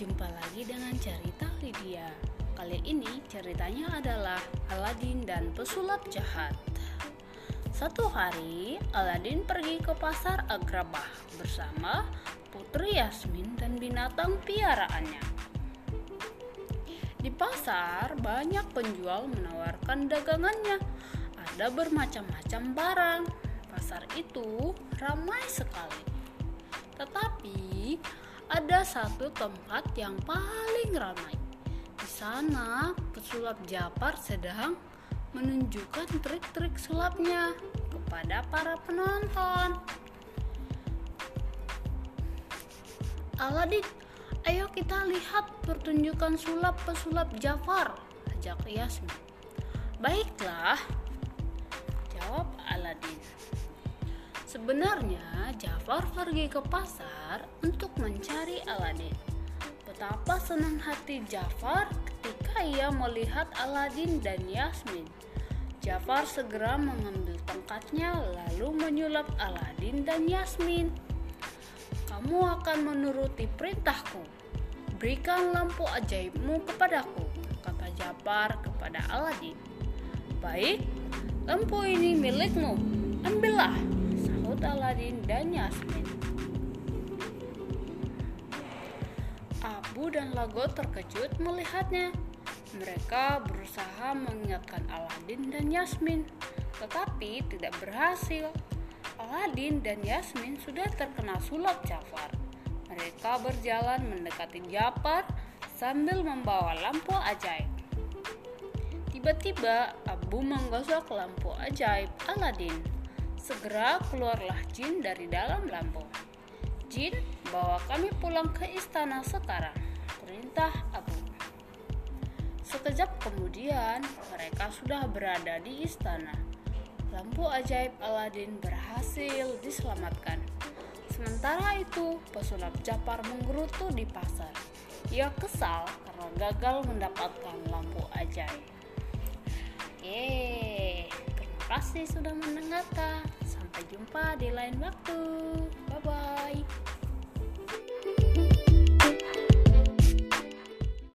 Jumpa lagi dengan cerita Lydia. Kali ini ceritanya adalah Aladin dan pesulap jahat. Satu hari, Aladin pergi ke pasar Agrabah bersama Putri Yasmin dan binatang piaraannya. Di pasar, banyak penjual menawarkan dagangannya. Ada bermacam-macam barang. Pasar itu ramai sekali. Tetapi ada satu tempat yang paling ramai. Di sana, pesulap Japar sedang menunjukkan trik-trik sulapnya kepada para penonton. Aladin, ayo kita lihat pertunjukan sulap pesulap Jafar, ajak Yasmin. Baiklah, jawab Aladin. Sebenarnya Jafar pergi ke pasar untuk mencari Aladin. Betapa senang hati Jafar ketika ia melihat Aladin dan Yasmin. Jafar segera mengambil tongkatnya lalu menyulap Aladin dan Yasmin. Kamu akan menuruti perintahku. Berikan lampu ajaibmu kepadaku, kata Jafar kepada Aladin. Baik, lampu ini milikmu. Ambillah, Aladin dan Yasmin. Abu dan Lago terkejut melihatnya. Mereka berusaha mengingatkan Aladin dan Yasmin, tetapi tidak berhasil. Aladin dan Yasmin sudah terkena sulap Jafar. Mereka berjalan mendekati Jafar sambil membawa lampu ajaib. Tiba-tiba Abu menggosok lampu ajaib Aladin. Segera keluarlah jin dari dalam lampu. Jin, bawa kami pulang ke istana sekarang. Perintah Abu. Sekejap kemudian, mereka sudah berada di istana. Lampu ajaib Aladin berhasil diselamatkan. Sementara itu, pesulap Japar menggerutu di pasar. Ia kesal karena gagal mendapatkan lampu ajaib. Yeay, kasih sudah mendengarkan. Sampai jumpa di lain waktu. Bye bye.